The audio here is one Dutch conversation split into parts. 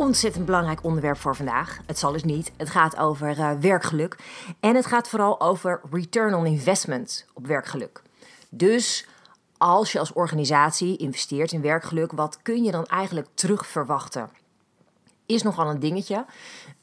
ontzettend belangrijk onderwerp voor vandaag. Het zal dus niet. Het gaat over uh, werkgeluk. En het gaat vooral over return on investment op werkgeluk. Dus als je als organisatie investeert in werkgeluk, wat kun je dan eigenlijk terug verwachten? Is nogal een dingetje.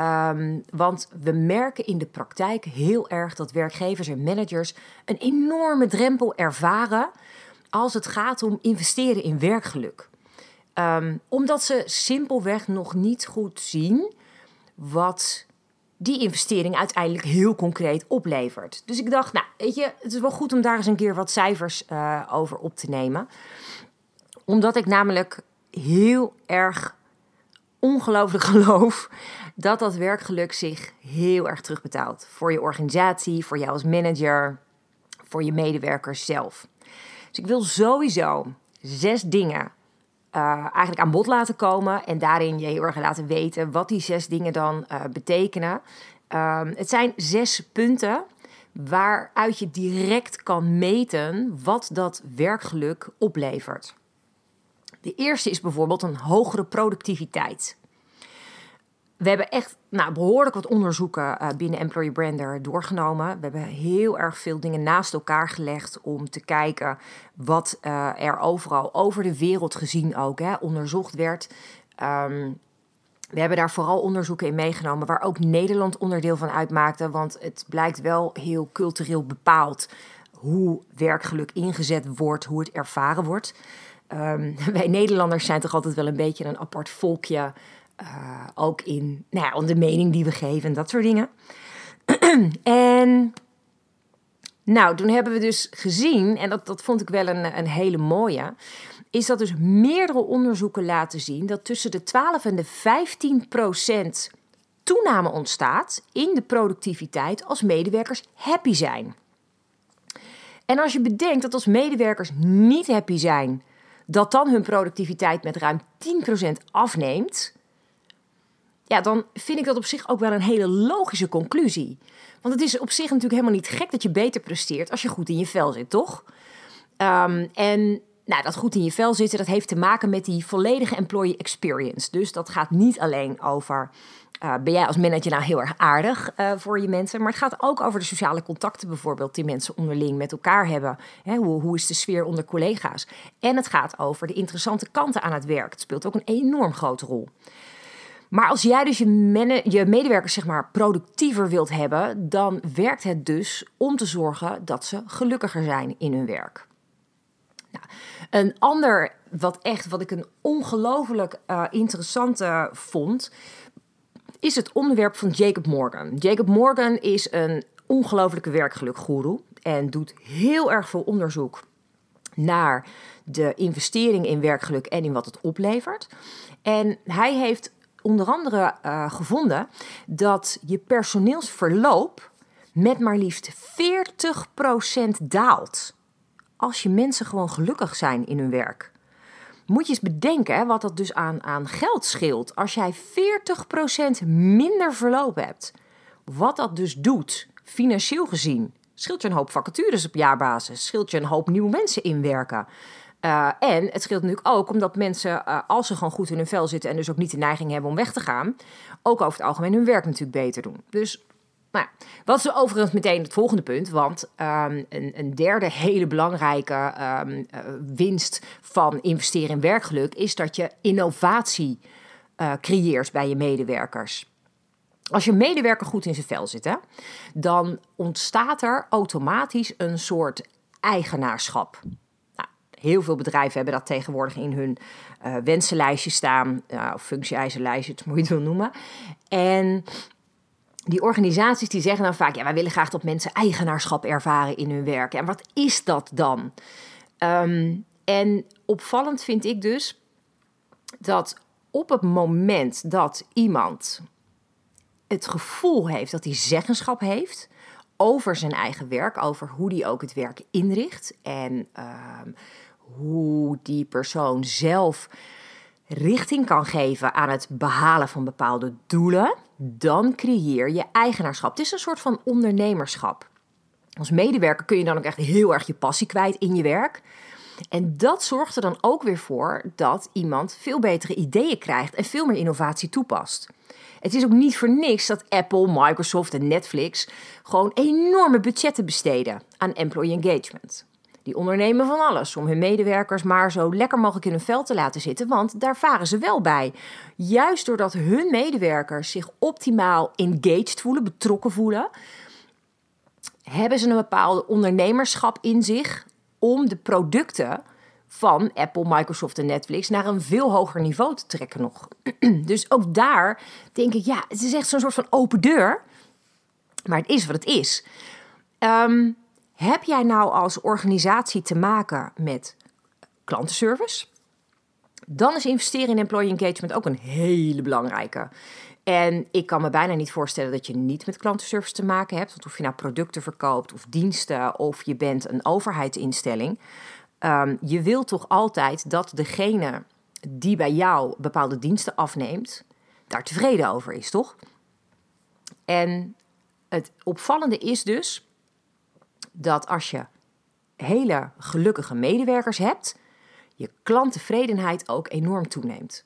Um, want we merken in de praktijk heel erg dat werkgevers en managers een enorme drempel ervaren als het gaat om investeren in werkgeluk. Um, omdat ze simpelweg nog niet goed zien wat die investering uiteindelijk heel concreet oplevert. Dus ik dacht, nou, weet je, het is wel goed om daar eens een keer wat cijfers uh, over op te nemen. Omdat ik namelijk heel erg ongelooflijk geloof dat dat werkgeluk zich heel erg terugbetaalt. Voor je organisatie, voor jou als manager, voor je medewerkers zelf. Dus ik wil sowieso zes dingen uh, eigenlijk aan bod laten komen. En daarin je heel erg laten weten wat die zes dingen dan uh, betekenen. Um, het zijn zes punten waaruit je direct kan meten wat dat werkgeluk oplevert. De eerste is bijvoorbeeld een hogere productiviteit we hebben echt nou, behoorlijk wat onderzoeken uh, binnen Employer Brander doorgenomen. We hebben heel erg veel dingen naast elkaar gelegd om te kijken wat uh, er overal over de wereld gezien ook hè, onderzocht werd. Um, we hebben daar vooral onderzoeken in meegenomen waar ook Nederland onderdeel van uitmaakte. Want het blijkt wel heel cultureel bepaald hoe werkgeluk ingezet wordt, hoe het ervaren wordt. Um, wij Nederlanders zijn toch altijd wel een beetje een apart volkje uh, ook in nou ja, de mening die we geven en dat soort dingen. en nou, toen hebben we dus gezien, en dat, dat vond ik wel een, een hele mooie, is dat dus meerdere onderzoeken laten zien dat tussen de 12 en de 15 procent toename ontstaat in de productiviteit als medewerkers happy zijn. En als je bedenkt dat als medewerkers niet happy zijn, dat dan hun productiviteit met ruim 10% afneemt, ja, dan vind ik dat op zich ook wel een hele logische conclusie. Want het is op zich natuurlijk helemaal niet gek dat je beter presteert als je goed in je vel zit, toch? Um, en nou, dat goed in je vel zitten, dat heeft te maken met die volledige employee experience. Dus dat gaat niet alleen over. Uh, ben jij als manager nou heel erg aardig uh, voor je mensen? Maar het gaat ook over de sociale contacten bijvoorbeeld die mensen onderling met elkaar hebben. Hè, hoe, hoe is de sfeer onder collega's? En het gaat over de interessante kanten aan het werk. Het speelt ook een enorm grote rol. Maar als jij dus je, je medewerkers zeg maar productiever wilt hebben, dan werkt het dus om te zorgen dat ze gelukkiger zijn in hun werk. Nou, een ander wat echt, wat ik een ongelooflijk uh, interessante vond, is het onderwerp van Jacob Morgan. Jacob Morgan is een ongelofelijke werkgelukgoeroe en doet heel erg veel onderzoek naar de investering in werkgeluk en in wat het oplevert. En hij heeft onder andere uh, gevonden dat je personeelsverloop met maar liefst 40% daalt. Als je mensen gewoon gelukkig zijn in hun werk. Moet je eens bedenken hè, wat dat dus aan, aan geld scheelt. Als jij 40% minder verloop hebt. Wat dat dus doet, financieel gezien. Scheelt je een hoop vacatures op jaarbasis. Scheelt je een hoop nieuwe mensen inwerken. Uh, en het scheelt natuurlijk ook omdat mensen, uh, als ze gewoon goed in hun vel zitten en dus ook niet de neiging hebben om weg te gaan, ook over het algemeen hun werk natuurlijk beter doen. Dus, nou wat is overigens meteen het volgende punt? Want um, een, een, derde hele belangrijke um, uh, winst van investeren in werkgeluk is dat je innovatie creëert bij je medewerkers. Als je medewerker goed in zijn vel zit, dan ontstaat er automatisch een soort eigenaarschap. Heel veel bedrijven hebben dat tegenwoordig in hun uh, wensenlijstje staan, uh, of functie-eisenlijstje, moet je het wil noemen. En die organisaties die zeggen dan vaak, ja, wij willen graag dat mensen eigenaarschap ervaren in hun werk. En wat is dat dan? Um, en opvallend vind ik dus dat op het moment dat iemand het gevoel heeft dat hij zeggenschap heeft over zijn eigen werk, over hoe hij ook het werk inricht en ehm, hoe die persoon zelf richting kan geven aan het behalen van bepaalde doelen, dan creëer je eigenaarschap. Het is een soort van ondernemerschap. Als medewerker kun je dan ook echt heel erg je passie kwijt in je werk. En dat zorgt er dan ook weer voor dat iemand veel betere ideeën krijgt en veel meer innovatie toepast. Het is ook niet voor niks dat Apple, Microsoft en Netflix gewoon enorme budgetten besteden aan employee engagement. Die ondernemen van alles om hun medewerkers maar zo lekker mogelijk in hun vel te laten zitten, want daar varen ze wel bij. Juist doordat hun medewerkers zich optimaal engaged voelen, betrokken voelen, hebben ze een bepaalde ondernemerschap in zich om de producten van Apple, Microsoft en Netflix naar een veel hoger niveau te trekken nog. dus ook daar denk ik, ja, het is echt zo'n soort van open deur. Maar het is wat het is. Ehm, heb jij nou als organisatie te maken met klantenservice? Dan is investeren in employee engagement ook een hele belangrijke. En ik kan me bijna niet voorstellen dat je niet met klantenservice te maken hebt. Want of je nou producten verkoopt of diensten of je bent een overheidsinstelling. Um, je wilt toch altijd dat degene die bij jou bepaalde diensten afneemt, daar tevreden over is, toch? En het opvallende is dus dat als je hele gelukkige medewerkers hebt, je klanttevredenheid ook enorm toeneemt.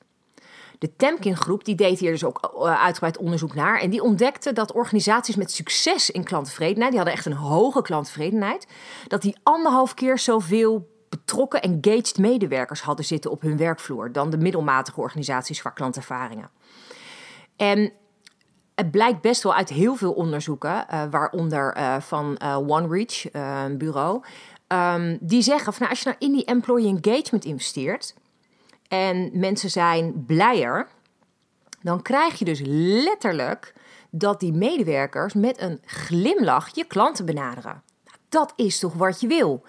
De Temkin groep die deed hier dus ook eh, uitgebreid onderzoek naar. En die ontdekte dat organisaties met succes in klanttevredenheid, die hadden echt een hoge klanttevredenheid, dat die anderhalf keer zoveel betrokken, engaged medewerkers hadden zitten op hun werkvloer dan de middelmatige organisaties qua klantervaringen. En het blijkt best wel uit heel veel onderzoeken, uh, waaronder uh, van uh, OneReach, bureau, um, die zeggen van nou, als je nou in die employee engagement investeert en mensen zijn blijer, dan krijg je dus letterlijk dat die medewerkers met een glimlach je klanten benaderen. Nou, dat is toch wat je wil?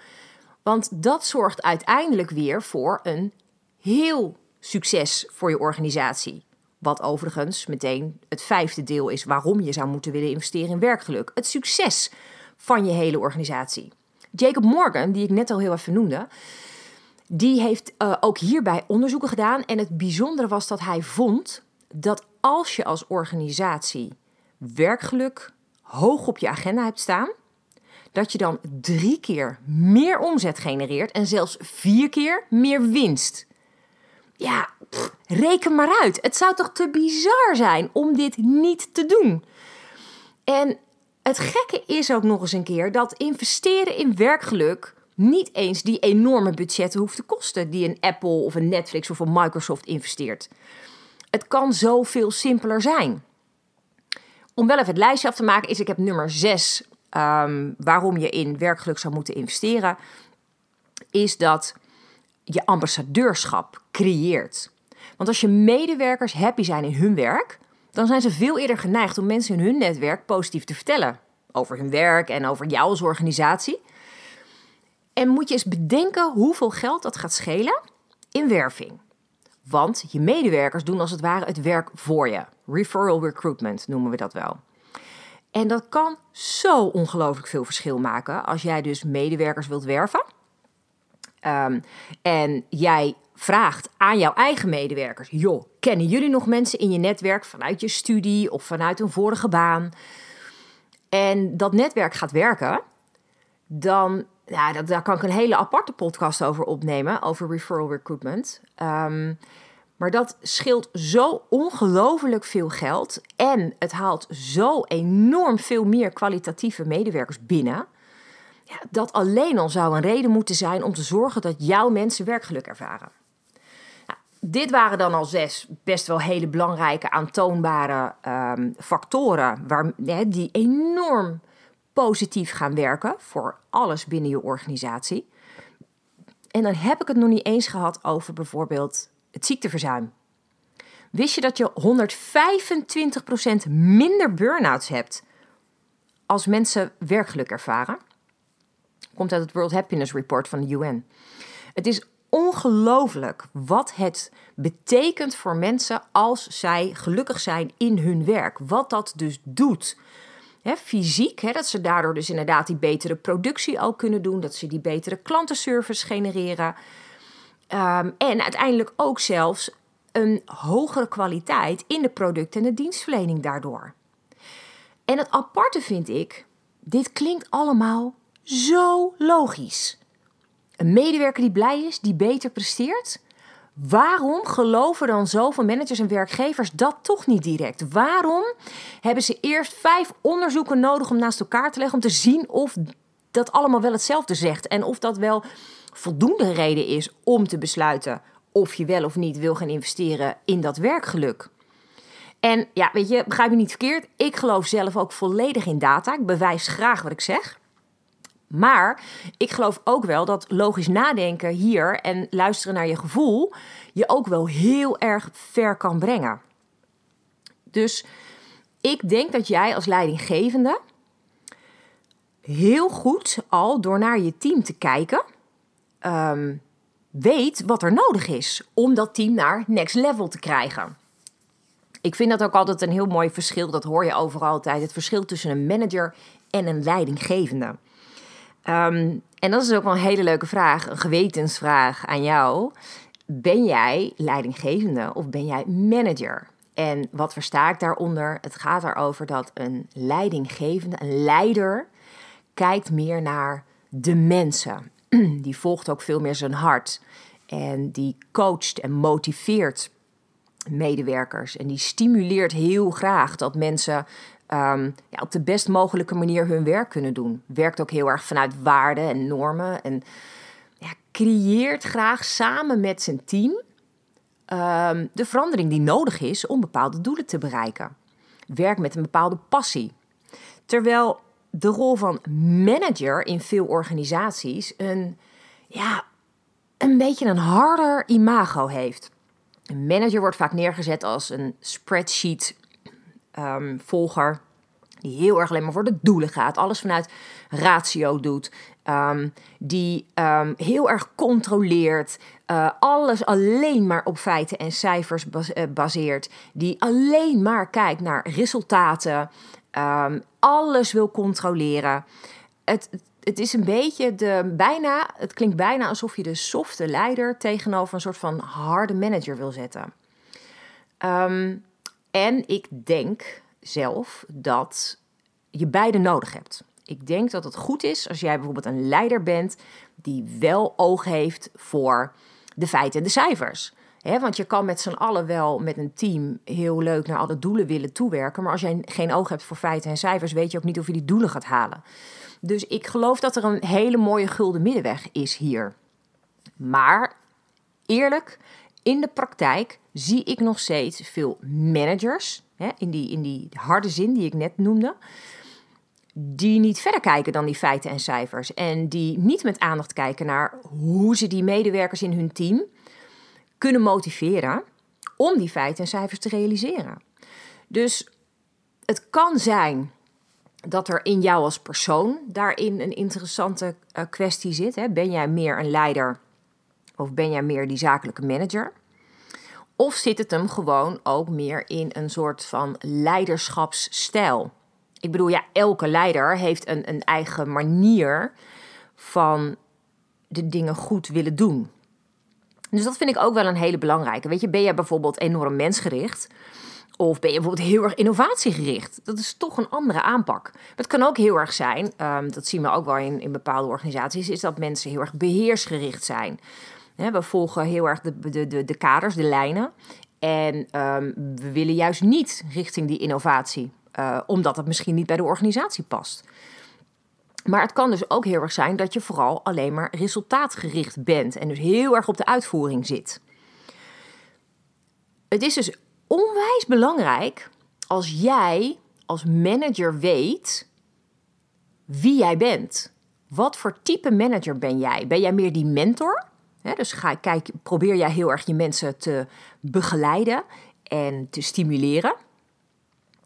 Want dat zorgt uiteindelijk weer voor een heel succes voor je organisatie. Wat overigens meteen het vijfde deel is waarom je zou moeten willen investeren in werkgeluk. Het succes van je hele organisatie. Jacob Morgan, die ik net al heel even noemde, die heeft uh, ook hierbij onderzoeken gedaan. En het bijzondere was dat hij vond dat als je als organisatie werkgeluk hoog op je agenda hebt staan, dat je dan drie keer meer omzet genereert en zelfs vier keer meer winst. Ja, reken maar uit. Het zou toch te bizar zijn om dit niet te doen. En het gekke is ook nog eens een keer dat investeren in werkgeluk niet eens die enorme budgetten hoeft te kosten die een Apple of een Netflix of een Microsoft investeert. Het kan zoveel simpeler zijn. Om wel even het lijstje af te maken, is ik heb nummer 6 um, waarom je in werkgeluk zou moeten investeren, is dat je ambassadeurschap creëert. Want als je medewerkers happy zijn in hun werk, dan zijn ze veel eerder geneigd om mensen in hun netwerk positief te vertellen over hun werk en over jou als organisatie. En moet je eens bedenken hoeveel geld dat gaat schelen in werving. Want je medewerkers doen als het ware het werk voor je. Referral recruitment noemen we dat wel. En dat kan zo ongelooflijk veel verschil maken als jij dus medewerkers wilt werven. Um, en jij vraagt aan jouw eigen medewerkers: joh, kennen jullie nog mensen in je netwerk vanuit je studie of vanuit een vorige baan? En dat netwerk gaat werken, dan, ja, dat, daar kan ik een hele aparte podcast over opnemen, over referral recruitment. Um, maar dat scheelt zo ongelooflijk veel geld. En het haalt zo enorm veel meer kwalitatieve medewerkers binnen. Ja, dat alleen al zou een reden moeten zijn om te zorgen dat jouw mensen werkgeluk ervaren. Dit waren dan al zes best wel hele belangrijke aantoonbare um, factoren waar, die enorm positief gaan werken voor alles binnen je organisatie. En dan heb ik het nog niet eens gehad over bijvoorbeeld het ziekteverzuim. Wist je dat je 125% minder burn-outs hebt als mensen werkgeluk ervaren? Komt uit het World Happiness Report van de UN. Het is ongelooflijk wat het betekent voor mensen als zij gelukkig zijn in hun werk. Wat dat dus doet. fysiek, dat ze daardoor dus inderdaad die betere productie ook kunnen doen, dat ze die betere klantenservice genereren. Ehm, en uiteindelijk ook zelfs een hogere kwaliteit in de product- en de dienstverlening daardoor. En het aparte vind ik, dit klinkt allemaal zo logisch. Een medewerker die blij is, die beter presteert. Waarom geloven dan zoveel managers en werkgevers dat toch niet direct? Waarom hebben ze eerst vijf onderzoeken nodig om naast elkaar te leggen om te zien of dat allemaal wel hetzelfde zegt en of dat wel voldoende reden is om te besluiten of je wel of niet wil gaan investeren in dat werkgeluk? En ja, weet je, begrijp me niet verkeerd. Ik geloof zelf ook volledig in data. Ik bewijs graag wat ik zeg. Maar ik geloof ook wel dat logisch nadenken hier en luisteren naar je gevoel je ook wel heel erg ver kan brengen. Dus ik denk dat jij als leidinggevende heel goed al door naar je team te kijken, ehm, weet wat er nodig is om dat team naar next level te krijgen. Ik vind dat ook altijd een heel mooi verschil. Dat hoor je overal altijd. Het verschil tussen een manager en een leidinggevende. Ehm, en dat is ook wel een hele leuke vraag, een gewetensvraag aan jou. Ben jij leidinggevende of ben jij manager? En wat versta ik daaronder? Het gaat erover dat een leidinggevende, een leider, kijkt meer naar de mensen. Die volgt ook veel meer zijn hart. En die coacht en motiveert medewerkers. En die stimuleert heel graag dat mensen um, ja, op de best mogelijke manier hun werk kunnen doen. Werkt ook heel erg vanuit waarden en normen. En ja, creëert graag samen met zijn team um, de verandering die nodig is om bepaalde doelen te bereiken. Werkt met een bepaalde passie. Terwijl de rol van manager in veel organisaties een, ja, een beetje een harder imago heeft. Een manager wordt vaak neergezet als een spreadsheet um, volger. Die heel erg alleen maar voor de doelen gaat. Alles vanuit ratio doet. Um, die um, heel erg controleert. Uh, alles alleen maar op feiten en cijfers uh, baseert. Die alleen maar kijkt naar resultaten. alles wil controleren. Het, het is een beetje de bijna. Het klinkt bijna alsof je de softe leider tegenover een soort van harde manager wil zetten. En ik denk zelf dat je beide nodig hebt. Ik denk dat het goed is als jij bijvoorbeeld een leider bent die wel oog heeft voor de feiten en de cijfers. want je kan met z'n allen wel met een team heel leuk naar alle doelen willen toewerken. Maar als jij geen oog hebt voor feiten en cijfers, weet je ook niet of je die doelen gaat halen. Dus ik geloof dat er een hele mooie gulden middenweg is hier. Maar eerlijk, in de praktijk zie ik nog steeds veel managers, hè, in, die, in die harde zin die ik net noemde, die niet verder kijken dan die feiten en cijfers. En die niet met aandacht kijken naar hoe ze die medewerkers in hun team kunnen motiveren om die feiten en cijfers te realiseren. Dus het kan zijn dat er in jou als persoon daarin een interessante uh, kwestie zit. Hè? Ben jij meer een leider of ben jij meer die zakelijke manager? Of zit het hem gewoon ook meer in een soort van leiderschapsstijl? Ik bedoel, ja, elke leider heeft een, een eigen manier van de dingen goed willen doen. Dus dat vind ik ook wel een hele belangrijke. Weet je, ben jij bijvoorbeeld enorm mensgericht? Of ben je bijvoorbeeld heel erg innovatiegericht? Dat is toch een andere aanpak. Het kan ook heel erg zijn, um, dat zien we ook wel in, in bepaalde organisaties, is dat mensen heel erg beheersgericht zijn we volgen heel erg de, de, de, de kaders, de lijnen. En ehm, we willen juist niet richting die innovatie, uh, omdat het misschien niet bij de organisatie past. Maar het kan dus ook heel erg zijn dat je vooral alleen maar resultaatgericht bent en dus heel erg op de uitvoering zit. Het is dus onwijs belangrijk als jij als manager weet wie jij bent. Wat voor type manager ben jij? Ben jij meer die mentor? Dus ga, kijk, probeer jij heel erg je mensen te begeleiden en te stimuleren.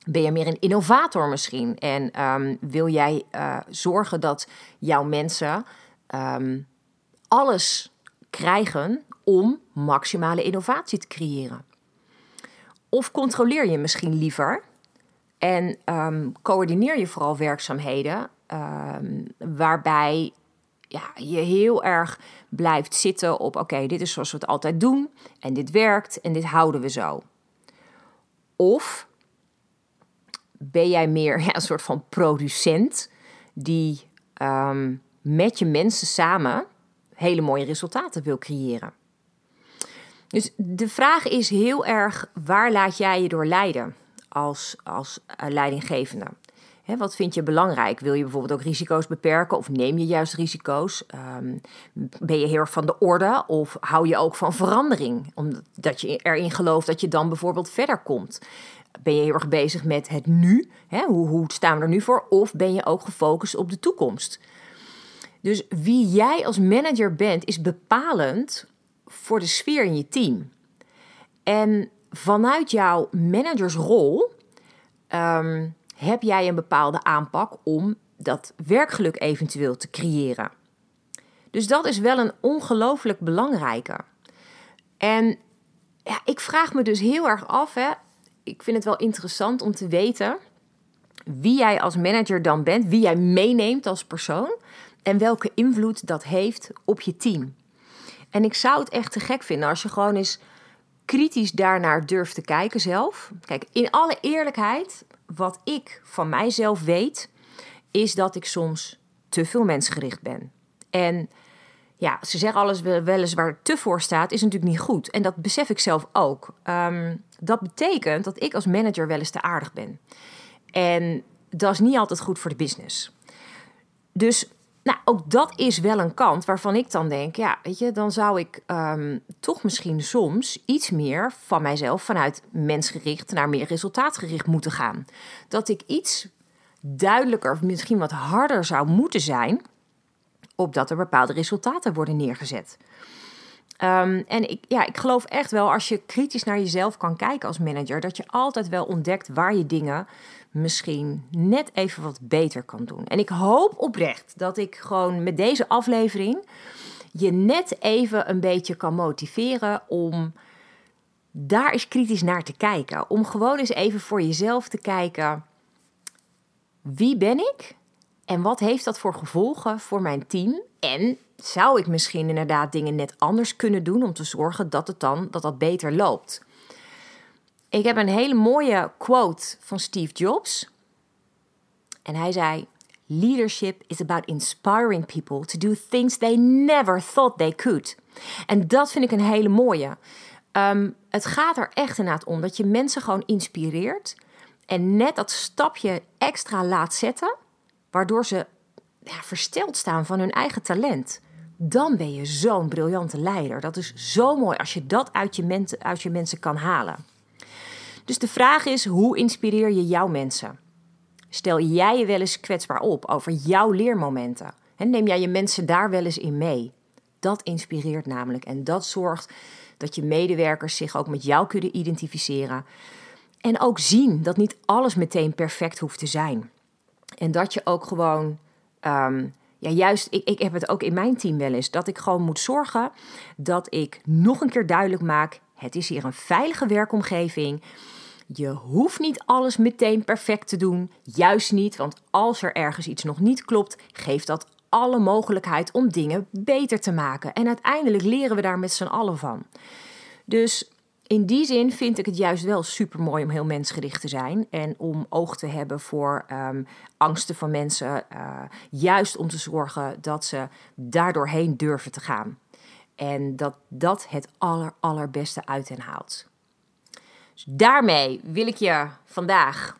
Ben je meer een innovator misschien? En ehm, wil jij uh, zorgen dat jouw mensen um, alles krijgen om maximale innovatie te creëren? Of controleer je misschien liever en ehm, coördineer je vooral werkzaamheden ehm, waarbij ja, je heel erg blijft zitten op: oké, dit is zoals we het altijd doen en dit werkt en dit houden we zo. Of ben jij meer ja, een soort van producent die ehm, met je mensen samen hele mooie resultaten wil creëren? Dus de vraag is heel erg: waar laat jij je door leiden als, als uh, wat vind je belangrijk? Wil je bijvoorbeeld ook risico's beperken of neem je juist risico's? Um, ben je heel erg van de orde of hou je ook van verandering? Omdat je erin gelooft dat je dan bijvoorbeeld verder komt. Ben je heel erg bezig met het nu? hoe, hoe staan we er nu voor? Of ben je ook gefocust op de toekomst? Dus wie jij als manager bent, is bepalend voor de sfeer in je team. En vanuit jouw managersrol um, heb jij een bepaalde aanpak om dat werkgeluk eventueel te creëren. Dus dat is wel een ongelooflijk belangrijke. En ja, ik vraag me dus heel erg af, hè, ik vind het wel interessant om te weten wie jij als manager dan bent, wie jij meeneemt als persoon en welke invloed dat heeft op je team. En ik zou het echt te gek vinden als je gewoon eens kritisch daarnaar durft te kijken zelf. Kijk, in alle eerlijkheid, wat ik van mijzelf weet, is dat ik soms te veel mensgericht ben. En ja, ze zeggen alles weliswaar te voor staat, is natuurlijk niet goed. En dat besef ik zelf ook. Ehm, dat betekent dat ik als manager wel eens te aardig ben. En dat is niet altijd goed voor de business. Dus nou, ook dat is wel een kant waarvan ik dan denk, ja, weet je, dan zou ik ehm, toch misschien soms iets meer van mijzelf vanuit mensgericht naar meer resultaatgericht moeten gaan. Dat ik iets duidelijker, misschien wat harder zou moeten zijn, opdat er bepaalde resultaten worden neergezet. Ehm, en ik, ja, ik geloof echt wel, als je kritisch naar jezelf kan kijken als manager, dat je altijd wel ontdekt waar je dingen misschien net even wat beter kan doen. En ik hoop oprecht dat ik gewoon met deze aflevering je net even een beetje kan motiveren om daar eens kritisch naar te kijken. Om gewoon eens even voor jezelf te kijken: wie ben ik? En wat heeft dat voor gevolgen voor mijn team? En zou ik misschien inderdaad dingen net anders kunnen doen om te zorgen dat het dan dat dat beter loopt? Ik heb een hele mooie quote van Steve Jobs. En hij zei: Leadership is about inspiring people to do things they never thought they could. En dat vind ik een hele mooie. Ehm, het gaat er echt inderdaad om dat je mensen gewoon inspireert en net dat stapje extra laat zetten, waardoor ze ja, versteld staan van hun eigen talent. Dan ben je zo'n briljante leider. Dat is zo mooi als je dat uit je, uit je mensen kan halen. Dus de vraag is: hoe inspireer je jouw mensen? Stel jij je wel eens kwetsbaar op over jouw leermomenten? En neem jij je mensen daar wel eens in mee? Dat inspireert namelijk en dat zorgt dat je medewerkers zich ook met jou kunnen identificeren. En ook zien dat niet alles meteen perfect hoeft te zijn. En dat je ook gewoon, ehm, ja, juist, ik, ik heb het ook in mijn team wel eens, dat ik gewoon moet zorgen dat ik nog een keer duidelijk maak: het is hier een veilige werkomgeving. Je hoeft niet alles meteen perfect te doen. Juist niet, want als er ergens iets nog niet klopt, geeft dat alle mogelijkheid om dingen beter te maken. En uiteindelijk leren we daar met z'n allen van. Dus in die zin vind ik het juist wel super mooi om heel mensgericht te zijn. En om oog te hebben voor um, angsten van mensen. Uh, juist om te zorgen dat ze daardoorheen durven te gaan. En dat dat het aller, allerbeste uit hen haalt. Dus daarmee wil ik je vandaag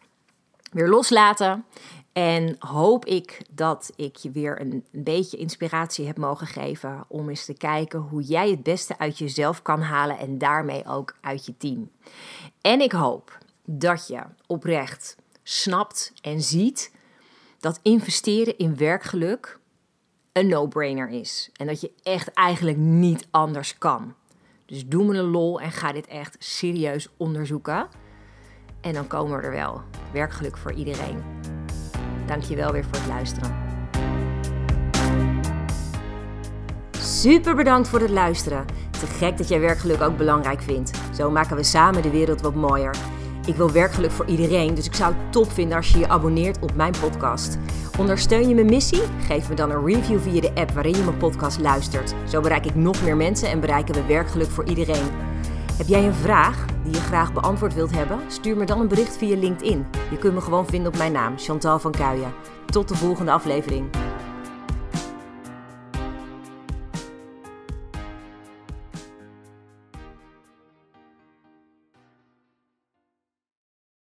weer loslaten. En hoop ik dat ik je weer een, een, beetje inspiratie heb mogen geven om eens te kijken hoe jij het beste uit jezelf kan halen en daarmee ook uit je team. En ik hoop dat je oprecht snapt en ziet dat investeren in werkgeluk een no-brainer is. En dat je echt eigenlijk niet anders kan. Dus doe me een lol en ga dit echt serieus onderzoeken. En dan komen we er wel. Werkgeluk voor iedereen. Dank je wel weer voor het luisteren. Super bedankt voor het luisteren. Te gek dat jij werkgeluk ook belangrijk vindt. Zo maken we samen de wereld wat mooier. Ik wil werkgeluk voor iedereen, dus ik zou het top vinden als je je abonneert op mijn podcast. Ondersteun je mijn missie? Geef me dan een review via de app waarin je mijn podcast luistert. Zo bereik ik nog meer mensen en bereiken we werkgeluk voor iedereen. Heb jij een vraag die je graag beantwoord wilt hebben? Stuur me dan een bericht via LinkedIn. Je kunt me gewoon vinden op mijn naam, Chantal van Kuijen. Tot de volgende aflevering.